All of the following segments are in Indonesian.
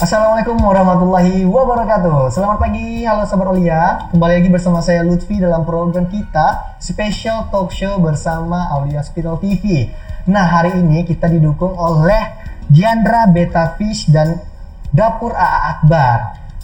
Assalamualaikum warahmatullahi wabarakatuh. Selamat pagi, halo Sobat Olia. Kembali lagi bersama saya Lutfi dalam program kita Special Talk Show bersama Aulia Hospital TV Nah hari ini kita didukung oleh Diandra Beta Fish dan Dapur AA Akbar.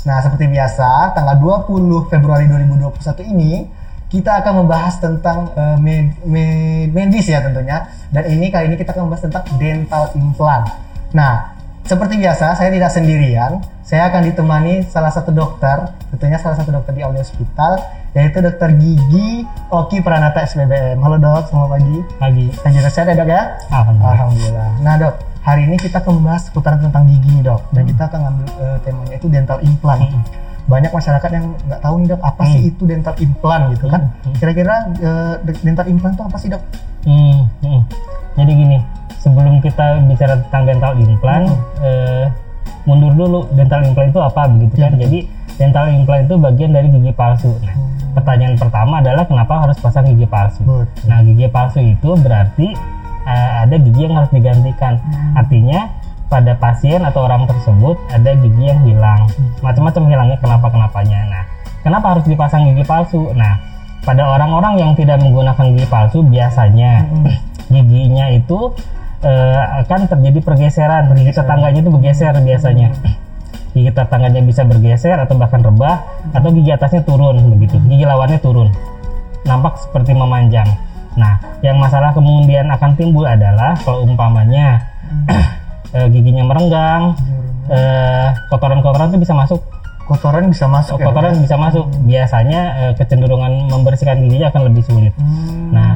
Nah seperti biasa, tanggal 20 Februari 2021 ini kita akan membahas tentang uh, med, med, medis ya tentunya. Dan ini kali ini kita akan membahas tentang dental implant. Nah, seperti biasa saya tidak sendirian, saya akan ditemani salah satu dokter, tentunya salah satu dokter di Aulia Hospital yaitu dokter Gigi Oki Pranata SPBM. Halo dok, selamat pagi. Pagi. Lanjut sehat ya dok ya? Alhamdulillah. Alhamdulillah. Nah dok, hari ini kita akan membahas seputaran tentang gigi nih dok, dan kita akan ngambil uh, temanya itu dental implant. Hmm. Banyak masyarakat yang nggak tahu nih dok, apa sih Hmm. itu dental implant gitu kan? Hmm. Kira-kira uh, dental implant itu apa sih dok? Hmm, hmm. Jadi gini, sebelum kita bicara tentang dental implant, Hmm. eh, mundur dulu dental implant itu apa begitu Ya, kan? betul. Jadi dental implant itu bagian dari gigi palsu. Nah, Hmm. pertanyaan pertama adalah kenapa harus pasang gigi palsu? Betul. Nah, gigi palsu itu berarti eh, ada gigi yang harus digantikan. Hmm. Artinya pada pasien atau orang tersebut ada gigi yang hilang. Macam-macam hilangnya kenapa kenapanya. Nah, kenapa harus dipasang gigi palsu? Nah, pada orang-orang yang tidak menggunakan gigi palsu biasanya Hmm. giginya itu eh, akan terjadi pergeseran. Gigi tetangganya itu bergeser biasanya. Gigi tetangganya bisa bergeser atau bahkan rebah atau gigi atasnya turun begitu. Gigi lawannya turun. Nampak seperti memanjang. Nah, yang masalah kemudian akan timbul adalah kalau umpamanya eh, giginya merenggang, eh, kotoran-kotoran itu bisa masuk. Kotoran bisa masuk ya, Kotoran ya? bisa masuk. Biasanya eh, kecenderungan membersihkan giginya akan lebih sulit. Hmm. Nah,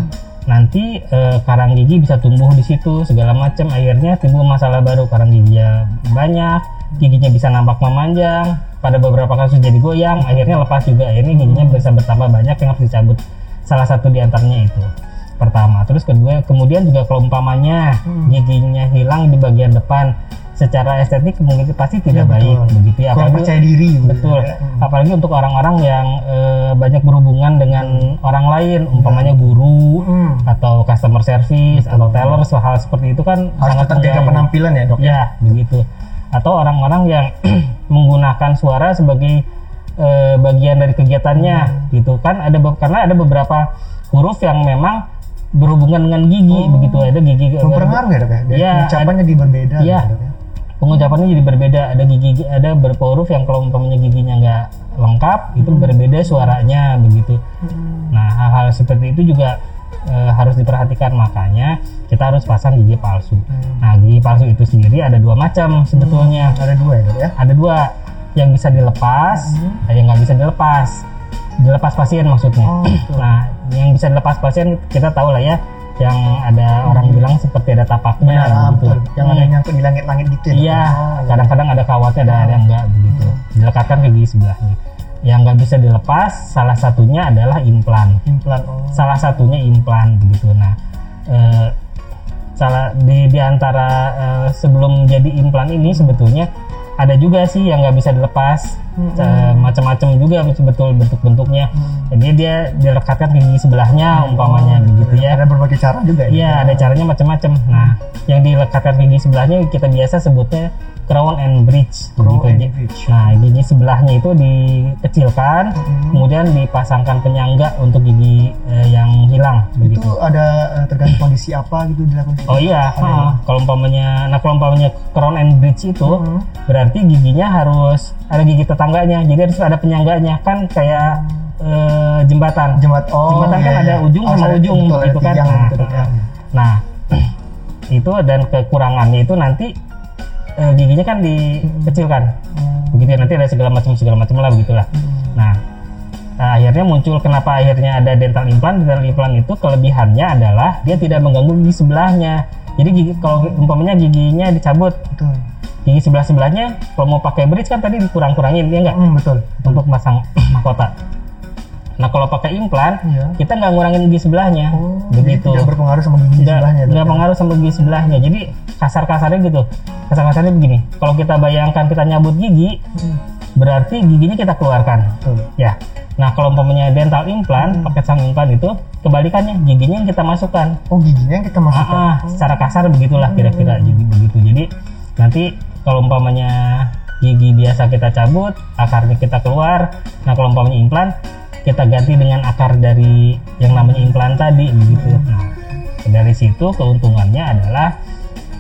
nanti eh, karang gigi bisa tumbuh di situ segala macam. Akhirnya timbul masalah baru. Karang giginya banyak, giginya bisa nampak memanjang. Pada beberapa kasus jadi goyang. Akhirnya lepas juga. Akhirnya giginya bisa bertambah banyak yang harus dicabut. Salah satu di antaranya itu. Pertama, terus kedua, kemudian juga kalau umpamanya Hmm. giginya hilang di bagian depan, secara estetik mungkin pasti Ya, tidak baik betul. begitu ya. Kurang Apalagi- percaya diri gitu Betul. ya. Hmm. Apalagi untuk orang-orang yang eh, banyak berhubungan dengan orang lain, umpamanya guru Hmm. atau customer service atau teller, hal seperti itu kan Harus sangat tetap jaga mengganggu. penampilan ya dok. Ya, begitu. Atau orang-orang yang menggunakan suara sebagai eh, bagian dari kegiatannya, Hmm. gitu kan? Ada karena ada beberapa huruf yang memang berhubungan dengan gigi, begitu. Ada gigi Mempengaruhi ya dok ya? Iya, Ucapannya di berbeda. Iya. gitu, dok, ya? Pengucapannya jadi berbeda. Ada gigi ada beberapa huruf yang kalau umpamanya giginya nggak lengkap itu berbeda suaranya begitu. Nah hal-hal seperti itu juga eh, harus diperhatikan. Makanya kita harus pasang gigi palsu. Nah gigi palsu itu sendiri ada dua macam sebetulnya. Ada dua ya ya? ada dua. Yang bisa dilepas ada yang nggak bisa dilepas. Dilepas pasien maksudnya. Oh, betul. nah yang bisa dilepas pasien kita tahu lah ya yang ada orang bilang seperti ada tapaknya Benar, begitu. betul. Yang ada Hmm. nyangkut di langit-langit gitu ya? Iya, kadang-kadang ada kawatnya, ada ada yang enggak begitu. Dilekatkan ke gigi sebelahnya. Yang nggak bisa dilepas, salah satunya adalah implan. Implan. Oh. Salah satunya implan begitu. Nah, eh, salah di di antara eh, sebelum jadi implan ini sebetulnya ada juga sih yang nggak bisa dilepas. Eh, macam-macam juga betul bentuk-bentuknya. Jadi dia dilekatkan ke gigi sebelahnya umpamanya begitu ya. Ada berbagai cara juga ya? Iya, ada caranya macam-macam. Nah, yang dilekatkan gigi sebelahnya kita biasa sebutnya crown and bridge Crown begitu. and bridge. Nah, gigi sebelahnya itu dikecilkan, kemudian dipasangkan penyangga untuk gigi eh, yang hilang Itu begitu. ada eh, tergantung kondisi apa gitu dilakukan? Oh iya, ha, kalau umpamanya, nah kalau umpamanya crown and bridge itu Hmm. berarti giginya harus ada gigi tetangganya, jadi harus ada penyangganya kan kayak eh, jembatan. Jembat. Oh, jembatan kan iya, ada iya. ujung Oh, sama ada- ujung betul, gitu kan. Nah, gitu, dok, ya. Nah, itu dan kekurangannya itu nanti eh, giginya kan dikecilkan. Begitu ya nanti ada segala macam segala macam lah begitulah. Nah, nah, akhirnya muncul kenapa akhirnya ada dental implant. Dental implant itu kelebihannya adalah dia tidak mengganggu gigi sebelahnya. Jadi gigi kalau umpamanya giginya dicabut, Betul. gigi sebelah sebelahnya kalau mau pakai bridge kan tadi dikurang-kurangin ya enggak Hmm, betul. untuk masang mahkota. Nah kalau pakai implan Iya. kita nggak ngurangin gigi sebelahnya, Oh, begitu. tidak berpengaruh sama gigi nggak sebelahnya. dok, nggak ya? pengaruh sama gigi sebelahnya jadi kasar kasarnya gitu kasar kasarnya begini kalau kita bayangkan kita nyabut gigi Hmm, berarti giginya kita keluarkan Betul. ya nah kalau umpamanya dental implant Hmm. pakai sang implant itu kebalikannya giginya yang kita masukkan Oh giginya yang kita ah, masukkan. ah, secara kasar begitulah kira-kira Hmm. gigi begitu jadi nanti kalau umpamanya gigi biasa kita cabut akarnya kita keluar nah kalau umpamanya implan kita ganti dengan akar dari yang namanya implan tadi begitu nah dari situ keuntungannya adalah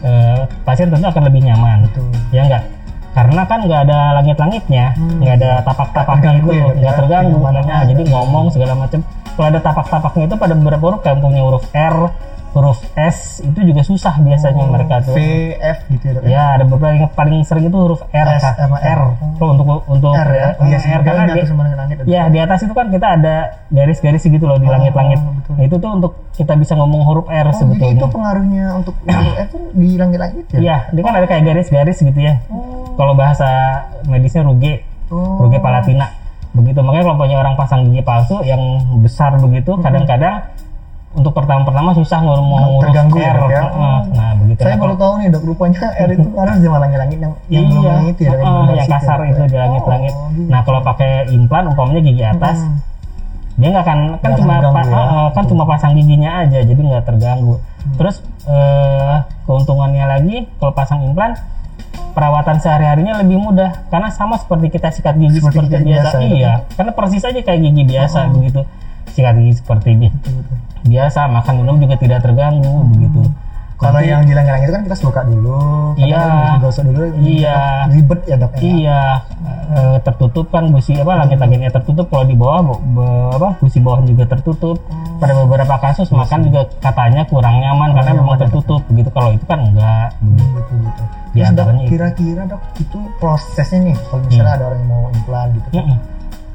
eh, pasien tentu akan lebih nyaman Betul. ya enggak karena kan nggak ada langit-langitnya Hmm. nggak ada tapak-tapaknya itu ya, nggak ya, terganggu kenyamanan Nah, jadi ngomong segala macam kalau ada tapak-tapaknya itu pada beberapa huruf kayak punya huruf R huruf S itu juga susah biasanya mereka tuh V, F gitu ya ya? ya ada beberapa yang paling sering itu huruf R S sama R. R Tuh, untuk untuk R ya? sih, R karena di, langit. ya di atas itu kan kita ada garis-garis gitu loh di Oh, langit-langit betul. Nah, itu tuh untuk kita bisa ngomong huruf R Oh, jadi sebetulnya itu pengaruhnya untuk untuk F tuh di langit-langit ya? Iya, dia kan ada kayak garis-garis gitu ya. Oh. Kalau bahasa medisnya ruge, Oh. ruge palatina. Begitu makanya kalau punya orang pasang gigi palsu yang besar begitu, kadang-kadang untuk pertama-pertama susah ngomong ngurus Terganggu R. ya, dok, ya? Nah, begitu. Saya Nah, baru tahu nih dok, rupanya R itu harus di langit-langit yang yang belum iya, yang itu ya, heeh, belum yang kasar ya, itu Dok, di ya? langit-langit. Oh, gitu. Nah, kalau pakai implan umpamanya gigi atas, Hmm. dia nggak akan kan cuma pa- ya. heeh, kan cuma pasang giginya aja, jadi nggak terganggu. Hmm. Terus eh, keuntungannya lagi kalau pasang implan perawatan sehari-harinya lebih mudah karena sama seperti kita sikat gigi Seperti seperti, kita biasa. biasa, ya. iya, karena persis aja kayak gigi biasa begitu. Sikat gigi seperti Betul, betul. biasa, makan minum juga tidak terganggu begitu. Kalau yang di langit-langit itu kan kita buka dulu, Iya. kan digosok dulu, Iya. ribet ya dok ya. Iya, eh, tertutup kan gusi apa langit-langitnya tertutup. Kalau di bawah bo- apa gusi bawah juga tertutup. Pada beberapa kasus makan juga katanya kurang nyaman karena memang tertutup. Begitu kalau itu kan enggak. Begitu. betul Di Terus dok, kira-kira dok itu prosesnya nih, kalau misalnya ada orang yang mau implan gitu, Mm-mm.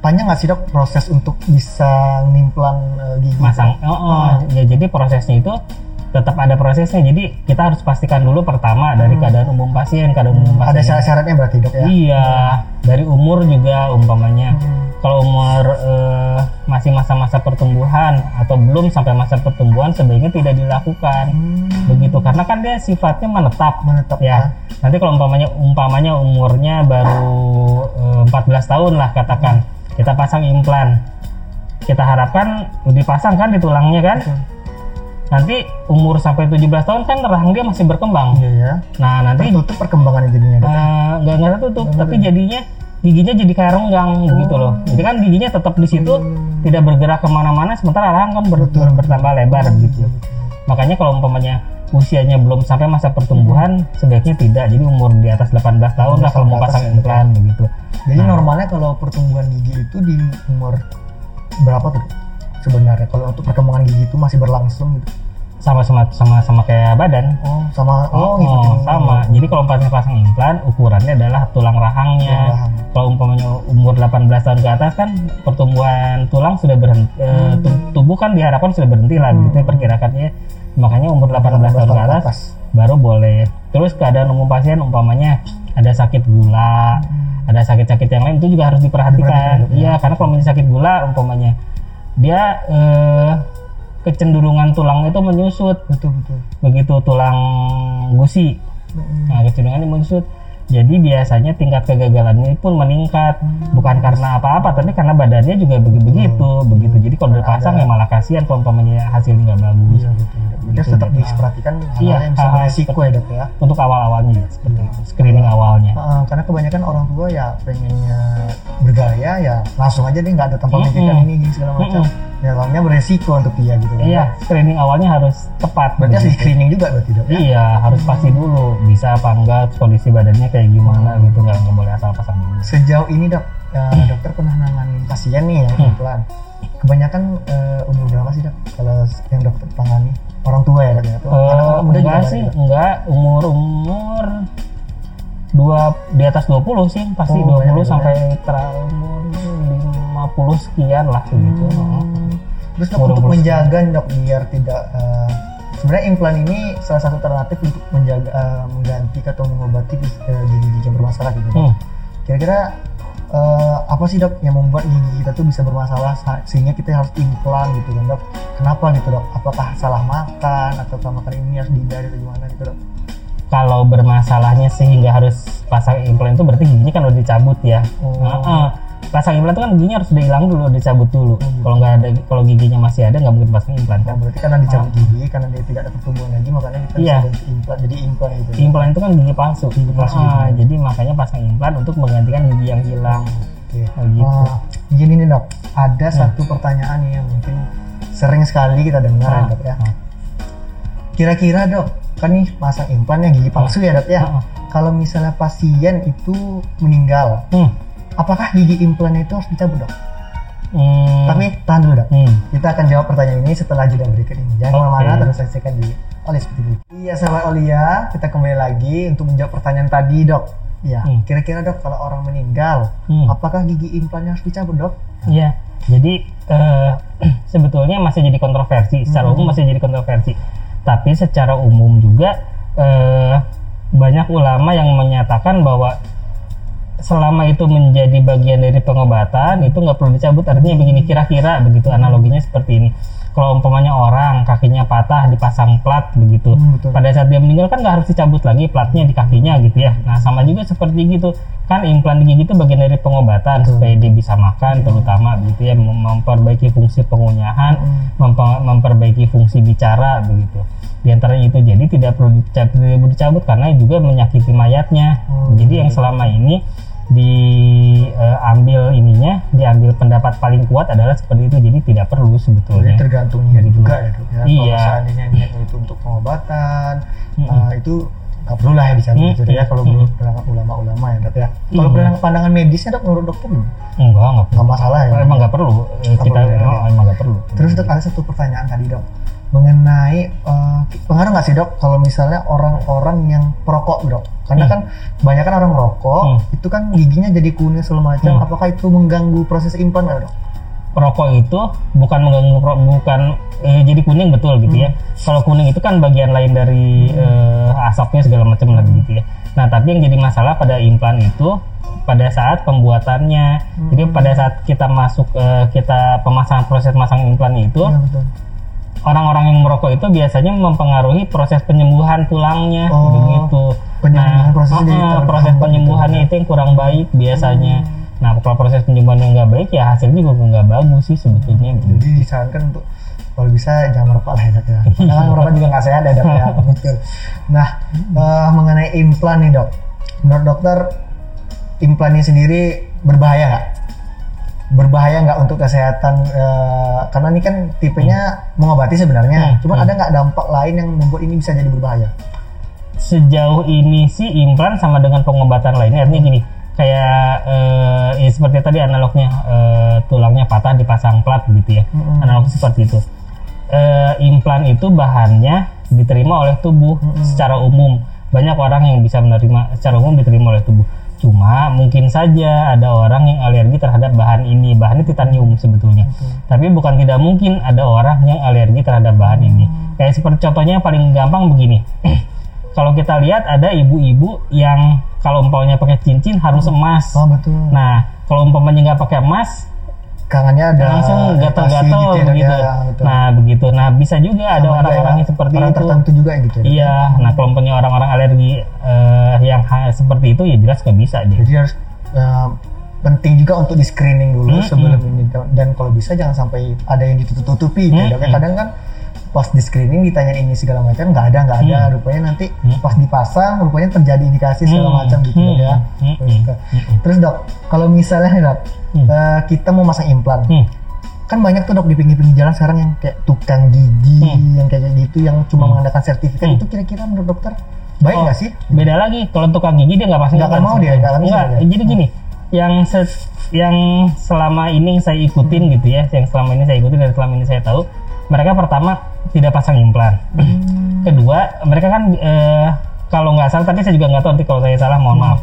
panjang nggak sih dok proses untuk bisa ngimplan eh, gigi? Masang. Oh, oh. ya jadi prosesnya itu tetap ada prosesnya. Jadi kita harus pastikan dulu pertama dari keadaan umum pasien, keadaan umum pasien. Ada syarat-syaratnya berarti dok ya? Iya, dari umur juga umpamanya. Hmm. Kalau umur eh, masih masa-masa pertumbuhan atau belum sampai masa pertumbuhan sebaiknya tidak dilakukan. Hmm, Begitu karena kan dia sifatnya menetap. menetap Ya. Nanti kalau umpamanya umpamanya umurnya baru eh, 14 tahun lah katakan. Kita pasang implan. Kita harapkan dipasang kan di tulangnya kan? Betul. Nanti umur sampai 17 tahun kan rahang dia masih berkembang. Iya ya. Nah, nanti Tertutup perkembangannya jadinya dok. Eh, nggak nggak tertutup tapi jadinya giginya jadi kayak renggang gitu loh. Jadi kan giginya tetap di situ tidak bergerak ke mana-mana sementara rahang kan ber- ber- bertambah lebar gitu. makanya kalau umpamanya usianya belum sampai masa pertumbuhan sebaiknya tidak. Jadi umur di atas 18 tahun lah kalau mau pasang implan begitu Jadi normalnya kalau pertumbuhan gigi itu di umur berapa tuh? Sebenarnya kalau untuk perkembangan gigi itu masih berlangsung gitu. sama sama sama sama kayak badan Oh, sama oh, Oh, ngikutin sama. Jadi kalau umpamanya pasang implan, ukurannya adalah tulang rahangnya. Tulang rahang. Kalau umpamanya umur 18 tahun ke atas kan pertumbuhan tulang sudah berhenti, eh, Hmm. tu- tubuh kan diharapkan sudah berhenti lah, gitu ya perkirakannya. Makanya umur 18 tahun ke atas baru boleh. Terus keadaan umum pasien umpamanya ada sakit gula, ada sakit-sakit yang lain itu juga harus diperhatikan. Hmm. Diperhatikan, Iya, karena kalau misalnya sakit gula umpamanya dia eh, kecenderungan tulang itu menyusut. Betul betul. begitu tulang gusi. Nah kecenderungan menyusut jadi biasanya tingkat kegagalannya pun meningkat bukan karena apa-apa tapi karena badannya juga begitu begitu begitu jadi kalau dipasang ya malah kasihan kalau umpamanya hasilnya nggak bagus Iya betul. Gitu, tetap Dok. diperhatikan hal Iya, yang bisa ya dok ya. untuk awal-awalnya ya seperti itu screening awalnya Heeh, karena kebanyakan orang tua ya pengennya bergaya ya langsung aja deh nggak ada tanpa Mm-mm. memikirkan ini segala macam. Ya soalnya beresiko untuk dia gitu kan. iya screening awalnya harus tepat Berarti harus screening juga berarti dok ya. iya harus pasti dulu bisa apa enggak kondisi badannya kayak gimana gitu nggak nggak boleh asal pasang dulu Sejauh ini dok, eh, dokter pernah nanganin pasien nih yang Hmm. implan. Kebanyakan eh, umur berapa sih dok? Kalau yang dokter tangani orang tua ya dok ya? Atau Eh, anak-anak muda juga enggak banyak, sih, Dok? enggak umur umur dua di atas 20 sih pasti Oh, 20 banyak ya, sampai terumur 50 sekian lah gitu. Hmm. Terus dok untuk menjaga dok biar tidak eh, sebenarnya implan ini salah satu alternatif untuk menjaga eh, mengganti atau mengobati eh, gigi-gigi yang bermasalah gitu. Hmm. Kira-kira eh, apa sih dok yang membuat gigi kita tuh bisa bermasalah sa- sehingga kita harus implan gitu kan dok? Kenapa gitu dok? Apakah salah makan atau makan ini harus dihindari atau gimana gitu dok? Kalau bermasalahnya sehingga harus pasang implan itu berarti giginya kan udah dicabut ya. Oh. Heeh. Pasang implan itu kan giginya harus dihilang dulu dicabut dulu kalau nggak ada kalau giginya masih ada nggak mungkin pasang implan Oh, kan berarti karena dicabut gigi, karena dia tidak ada pertumbuhan lagi, makanya kita Iya. implan, jadi implan gitu. implan itu kan gigi palsu palsu. Ah, jadi makanya pasang implan untuk menggantikan gigi yang hilang Oke. Oh, gitu. Hmm. Wah, gini nih dok, ada satu pertanyaan nih yang mungkin sering sekali kita dengar ya Ah, dok ya. ah. Kira-kira dok, kan nih pasang implan yang gigi palsu ya dok ya. Ah, ah. Kalau misalnya pasien itu meninggal, hmm. Apakah gigi implannya itu harus dicabut dok? Hmm. Tapi tahan dulu dok. Hmm. Kita akan jawab pertanyaan ini setelah jeda berikut ini. Jangan ke mana-mana, terus saksikan di Oleh seperti itu. Iya sahabat Olia, kita kembali lagi untuk menjawab pertanyaan tadi dok. Iya, Hmm. kira-kira dok kalau orang meninggal, Hmm. apakah gigi implannya harus dicabut dok? Iya, jadi eh, sebetulnya masih jadi kontroversi. Secara Hmm. umum masih jadi kontroversi. Tapi secara umum juga eh, banyak ulama yang menyatakan bahwa selama itu menjadi bagian dari pengobatan itu nggak perlu dicabut. Artinya begini kira-kira begitu analoginya seperti ini. Kalau umpamanya orang kakinya patah dipasang plat begitu. Hmm, betul. Pada saat dia meninggal kan nggak harus dicabut lagi platnya di kakinya gitu ya. Nah sama juga seperti gitu kan implan gigi itu bagian dari pengobatan supaya dia bisa makan terutama gitu ya mem- memperbaiki fungsi pengunyahan, Hmm. mempe- memperbaiki fungsi bicara begitu. Di antaranya itu jadi tidak perlu dicabut, tidak perlu dicabut karena juga menyakiti mayatnya. Hmm. Jadi yang selama ini diambil ininya, diambil pendapat paling kuat adalah seperti itu. Jadi tidak perlu Jadi sebetulnya. tergantung niat juga ya ya. Iya. Kalau seandainya niatnya itu untuk pengobatan, Mm-mm. uh, itu nggak perlu lah ya dicabut Mm-mm. gitu ya. Kalau menurut pandangan ulama-ulama ya dok ya. Kalau Iya. pandangan, pandangan medisnya dok menurut dokter? Enggak, enggak perlu. nggak masalah ya. Emang nggak perlu. Eh, kita perlu ya, emang, ya. emang nggak perlu. Terus dok ada satu pertanyaan tadi dok mengenai uh, pengaruh nggak sih dok kalau misalnya orang-orang yang perokok dok? Karena Hmm. kan banyak kan orang rokok Hmm. itu kan giginya jadi kuning segala macam. Hmm. Apakah itu mengganggu proses implan nggak dok? Perokok itu bukan mengganggu bukan eh, jadi kuning betul gitu ya. Kalau kuning itu kan bagian lain dari eh, asapnya segala macam lagi gitu ya. Nah, tapi yang jadi masalah pada implan itu pada saat pembuatannya. Jadi pada saat kita masuk eh, kita pemasangan proses masang implan itu Iya betul. orang-orang yang merokok itu biasanya mempengaruhi proses penyembuhan tulangnya Oh, begitu. penyembuhan nah, jadi uh-uh, terhambat proses gitu penyembuhannya ya. itu yang kurang baik biasanya. Nah, kalau proses penyembuhan yang nggak baik ya hasilnya juga nggak bagus sih sebetulnya. gitu. Jadi disarankan untuk kalau bisa jangan merokok lah ya dok ya. Karena merokok juga nggak sehat ya dok ya. Betul. Nah eh, mengenai implan nih dok, menurut dokter implannya sendiri berbahaya nggak? Berbahaya nggak untuk kesehatan? eh, karena ini kan tipenya mengobati sebenarnya. Hmm, Cuma hmm. ada nggak dampak lain yang membuat ini bisa jadi berbahaya? Sejauh ini sih implan sama dengan pengobatan lainnya artinya gini kayak eh, ya seperti tadi analognya eh, tulangnya patah dipasang plat gitu ya. Mm-mm. Analog seperti itu. Eh, implan itu bahannya diterima oleh tubuh secara umum. Banyak orang yang bisa menerima secara umum diterima oleh tubuh. Cuma mungkin saja ada orang yang alergi terhadap bahan ini. Bahannya titanium sebetulnya. Tapi bukan tidak mungkin ada orang yang alergi terhadap bahan ini. Kayak seperti contohnya yang paling gampang begini. kalau kita lihat ada ibu-ibu yang kalau umpamanya pakai cincin harus emas. Oh betul. Nah, kalau umpamanya nggak pakai emas, Kangennya ada langsung gatal-gatal gitu ya, begitu. ya, betul. Nah, begitu. Nah, bisa juga ada orang-orang yang seperti orang itu. tertentu juga gitu ya. Iya, nah kalau umpamanya orang-orang alergi eh, yang seperti itu ya jelas nggak bisa. Jadi harus eh, penting juga untuk di screening dulu Hmm, sebelum ini dan kalau bisa jangan sampai ada yang ditutup-tutupi gitu. Hmm, ya. Dok. hmm. Kadang kan pas di screening ditanya ini segala macam nggak ada nggak ada rupanya nanti Hmm. pas dipasang rupanya terjadi indikasi segala Hmm, macam gitu hmm, ya. hmm, Terus, hmm, Dok. Terus dok kalau misalnya dok Hmm. eh, kita mau masang implan Hmm. kan banyak tuh dok di pinggir-pinggir jalan sekarang yang kayak tukang gigi Hmm. yang kayak gitu yang cuma mengandalkan sertifikat Hmm. itu kira-kira menurut dokter baik Oh, nggak sih? Beda lagi kalau tukang gigi dia nggak pasang Nggak mau dia, nggak Nggak. Jadi gini, yang se- yang selama ini saya ikutin Hmm. gitu ya, yang selama ini saya ikutin dan selama ini saya tahu, mereka pertama tidak pasang implan. Hmm. Kedua, mereka kan eh, kalau nggak salah, tapi saya juga nggak tahu nanti kalau saya salah, mohon maaf.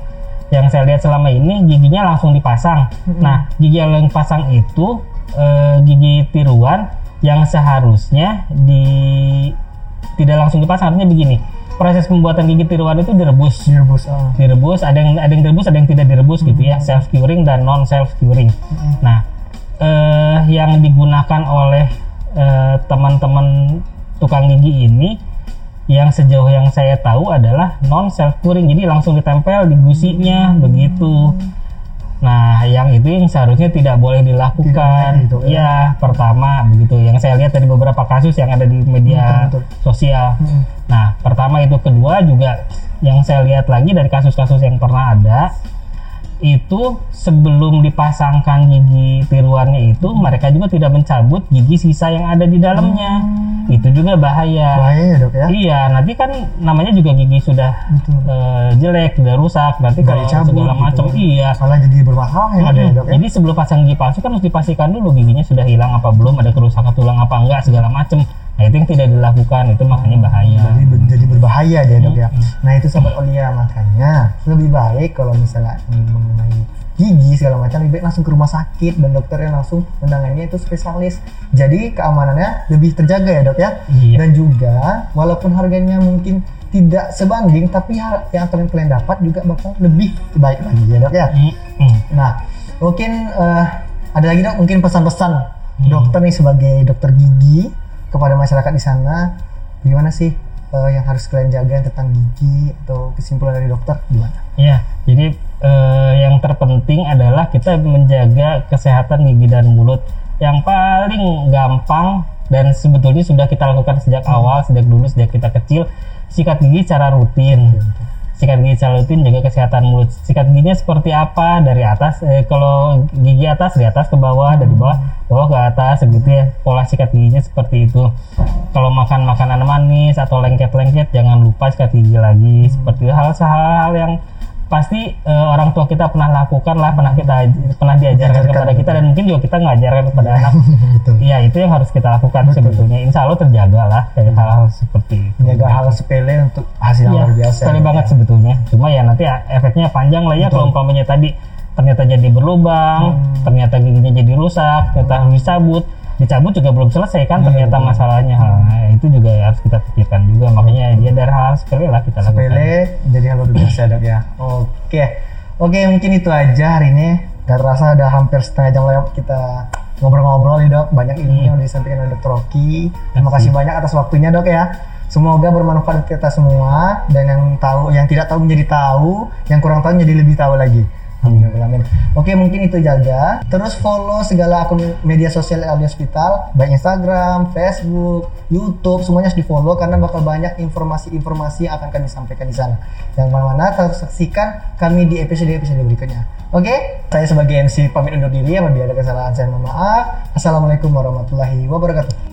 Yang saya lihat selama ini giginya langsung dipasang. Nah, gigi yang dipasang itu eh, gigi tiruan yang seharusnya di tidak langsung dipasang. Artinya begini, proses pembuatan gigi tiruan itu direbus Direbus. ah. direbus ada yang ada yang direbus ada yang tidak direbus gitu ya self curing dan non self curing nah eh, yang digunakan oleh eh, teman-teman tukang gigi ini yang sejauh yang saya tahu adalah non self curing jadi langsung ditempel di gusinya begitu Nah, yang itu yang seharusnya tidak boleh dilakukan. Tidak, gitu, Iya, pertama begitu. Yang saya lihat dari beberapa kasus yang ada di media Betul, betul. sosial. Hmm. Nah, pertama itu, kedua juga yang saya lihat lagi dari kasus-kasus yang pernah ada itu sebelum dipasangkan gigi tiruannya itu mereka juga tidak mencabut gigi sisa yang ada di dalamnya. Itu juga bahaya. Bahaya ya dok ya. Iya, nanti kan namanya juga gigi sudah Betul. eh, jelek, sudah rusak, berarti Nggak kalau dicabut segala gitu. macam iya. Malah jadi bermasalah yang ada ya dok ya. Jadi sebelum pasang gigi palsu kan harus dipastikan dulu giginya sudah hilang apa belum, ada kerusakan tulang apa enggak segala macam. Nah itu yang tidak dilakukan itu makanya bahaya. Jadi, ber- jadi berbahaya deh dok ya. Nah itu sahabat Olia makanya lebih baik kalau misalnya ini mengenai gigi segala macam lebih baik langsung ke rumah sakit dan dokternya langsung menangannya itu spesialis. Jadi keamanannya lebih terjaga ya dok ya. Iya. Dan juga walaupun harganya mungkin tidak sebanding tapi hal yang akan kalian dapat juga bakal lebih baik lagi ya dok ya. Nah, mungkin eh, ada lagi dok, mungkin pesan-pesan dokter nih sebagai dokter gigi kepada masyarakat di sana, gimana sih eh, yang harus kalian jaga tentang gigi atau kesimpulan dari dokter gimana? Iya, jadi eh, yang terpenting adalah kita menjaga kesehatan gigi dan mulut. Yang paling gampang dan sebetulnya sudah kita lakukan sejak awal, sejak dulu, sejak kita kecil, sikat gigi secara rutin. Sikat gigi secara rutin, jaga kesehatan mulut. Sikat giginya seperti apa? Dari atas, eh, kalau gigi atas dari atas ke bawah, dari bawah bawah ke atas, begitu ya. Pola sikat giginya seperti itu. Kalau makan makanan manis atau lengket-lengket, jangan lupa sikat gigi lagi. Seperti hal-hal yang pasti eh, orang tua kita pernah lakukan lah, pernah kita pernah diajarkan Diajarkan. kepada kita dan mungkin juga kita ngajarkan kepada anak. Betul. Iya itu yang harus kita lakukan sebetulnya. Insya Allah terjaga lah dari hal-hal seperti itu. Menjaga hal sepele untuk hasil yang Iya, luar biasa. sekali ya. banget sebetulnya. Cuma ya nanti efeknya panjang lah ya kalau umpamanya tadi ternyata jadi berlubang, Hmm. ternyata giginya jadi rusak, ternyata harus dicabut. Dicabut juga belum selesai kan ternyata masalahnya. Nah, itu juga harus kita pikirkan juga. Makanya dia dari hal sepele lah kita lakukan. Sepele jadi hal luar biasa dok ya. Oke, oke mungkin itu aja hari ini. Gak terasa udah hampir setengah jam lewat kita ngobrol-ngobrol nih dok. Banyak ilmu yang disampaikan oleh dokter Rocky. Terima kasih banyak atas waktunya dok ya. Semoga bermanfaat kita semua dan yang tahu, yang tidak tahu menjadi tahu, yang kurang tahu menjadi lebih tahu lagi. Amin. Oke mungkin itu aja. Terus follow segala akun media sosial Aldi Hospital, baik Instagram, Facebook, YouTube, semuanya harus di follow karena bakal banyak informasi-informasi yang akan kami sampaikan di sana. Yang mana-mana harus saksikan kami di episode-episode berikutnya. Oke, saya sebagai MC pamit undur diri. Apabila ada kesalahan saya mohon maaf. Assalamualaikum warahmatullahi wabarakatuh.